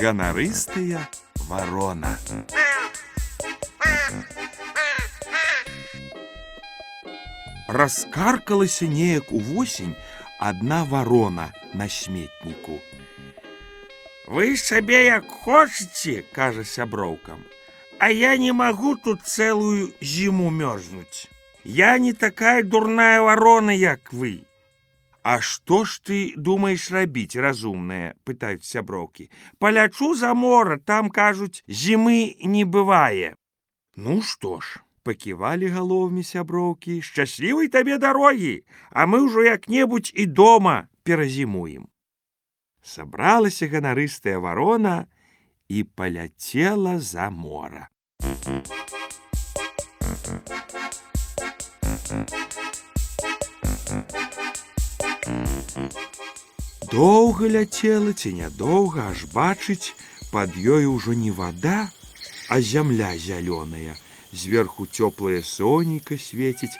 Ганарыстая ворона. Раскаркалася неяк увосень адна ворона на сметніку. Вы сабе як хочаце, кажа сяброўкам. А я не магу тут цэлую зіму мёрзнуць. Я не такая дурная ворона, як вы. А што ж ты думаеш рабіць, разумная, пытаюць сяброўкі. Палячу за мора, там кажуць, зімы не бывае. Ну што ж, паківалі галовамі сяброўкі, шчаслівай табе дарогі, а мы ўжо як-небудзь і дома перазімуем. Сабралася ганарыстая варона і паляцела за мора. Доўга ляцела ці нядоўга, аж бачыць, пад ёй ужо не вада, а зямля зялёная, зверху цёплае сонейка свеціць.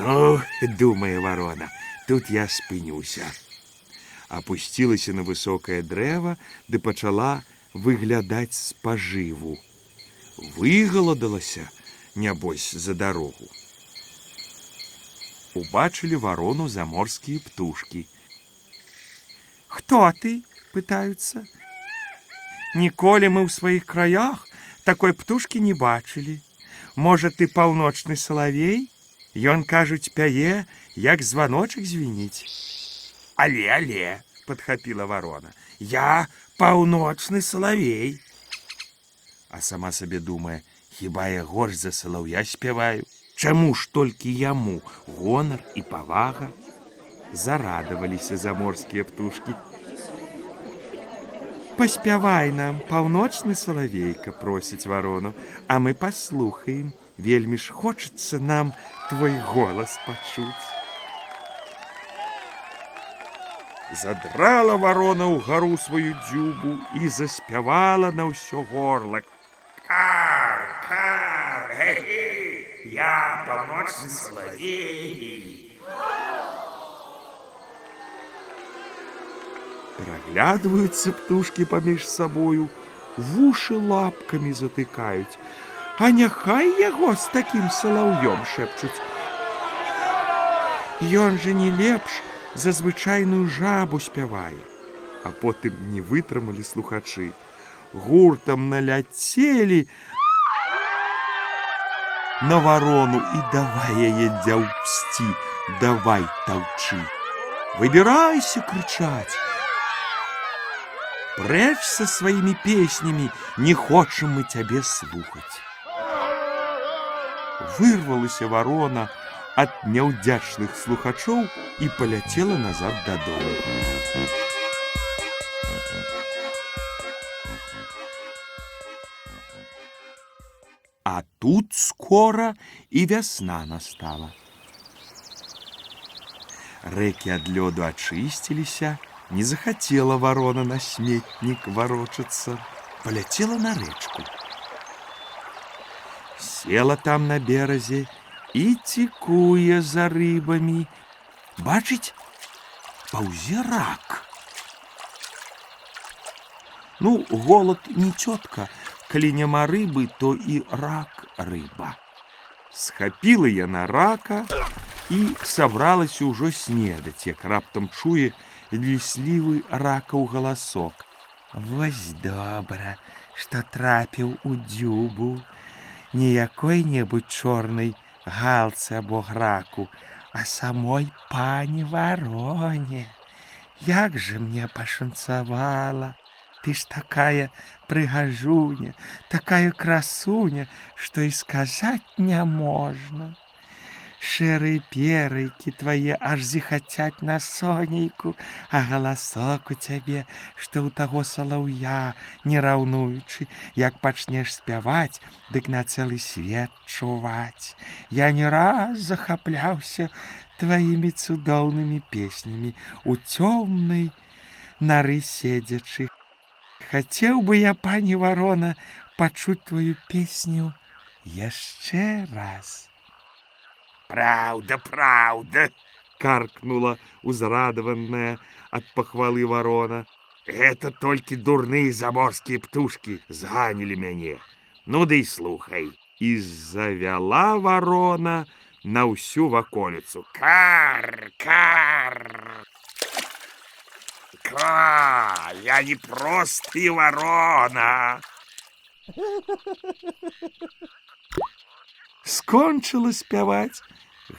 Ну, думае варона, тут я спынюся. Апусцілася на высокае дрэва ды пачала выглядаць спажыву. Выгаладалася, нябось за дарогу. Убачылі варону заморскія птушкі. Хто ты? пытаюцца. Ніколі мы ў сваіх краях такой птушкі не бачылі. Можа, ты паўночны салавей? Ён кажуць, пяе, як званочак звініць. Але, але, подхапіла ворона, Я паўночны салавей. а сама сабе думае, хіба я горш за салаўя спяваю? Чаму ж толькі яму гонар і павага? Зарадаваліся заморскія птушкі. Паспявай нам, паўночны салавейка, просіць варону, а мы паслухаем. Вельмі ж хочацца нам твой голас пачуць. Задрала ворона ўгару сваю дзюбу і заспявала на ўсё горла. Кар, кар, хе-хе, я паўночны салавей. Праглядваюцца птушкі паміж сабою, вушы лапкамі затыкаюць, А няхай яго з такім салаўём шэпчуць. Ён жа не лепш за звычайную жабу спявае. а потым не вытрымалі слухачы. Гуртам наляцелі на варону і давай яе дзяўсці, давай таўчы. Выбірайся крычаць. Прэч са сваімі песнямі не хочам мы цябе слухаць. Вырвалася варона ад няўдзячных слухачоў і паляцела назад дадому. А тут скора і вясна настала. Рэкі ад лёду ачысціліся, не захацела варона на сметнік варочацца, паляцела на рэчку. Села там на беразе і цікуе за рыбамі. Бачыць, паўзе рак. Ну, голод не цётка, калі няма рыбы, то і рак рыба. Схапіла яна рака і сабралася ўжо снедаць, як раптам чуе ліслівы ракаў галасок. Вось добра, што трапіў у дзюбу, не якой-небудзь чорнай галцы або граку, а самой пані вароне. Як же мне пашанцавала, Ты ж такая прыгажуня, такая красуня, што і сказаць няможна. Шэрыя перыкі твае аж зіхацяць на сонейку, а галасок у цябе, што ў таго салаўя, не раўнуючы, як пачнеш спяваць, дык на цэлы свет чуваць. Я не раз захапляўся тваімі цудоўнымі песнямі у цёмнай нары седзячы. Хацеў бы я, пані варона, пачуць твою песню яшчэ раз. Правда, правда, каркнула узрадованная от похвалы ворона. Это только дурные заморские птушки зганяли мяне. Ну да и слухай. І завяла ворона на всю ваколицу. Кар, кар. Кра, я не просто и ворона. Скончила спяваць,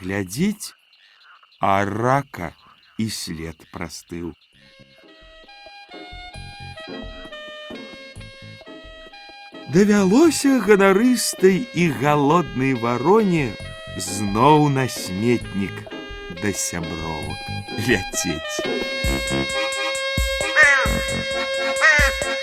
глядзіць, а рака і след прастыў. Давялося ганарыстай і галоднай вароне зноў на сметнік да сябровак ляцець. Мяу, мяу.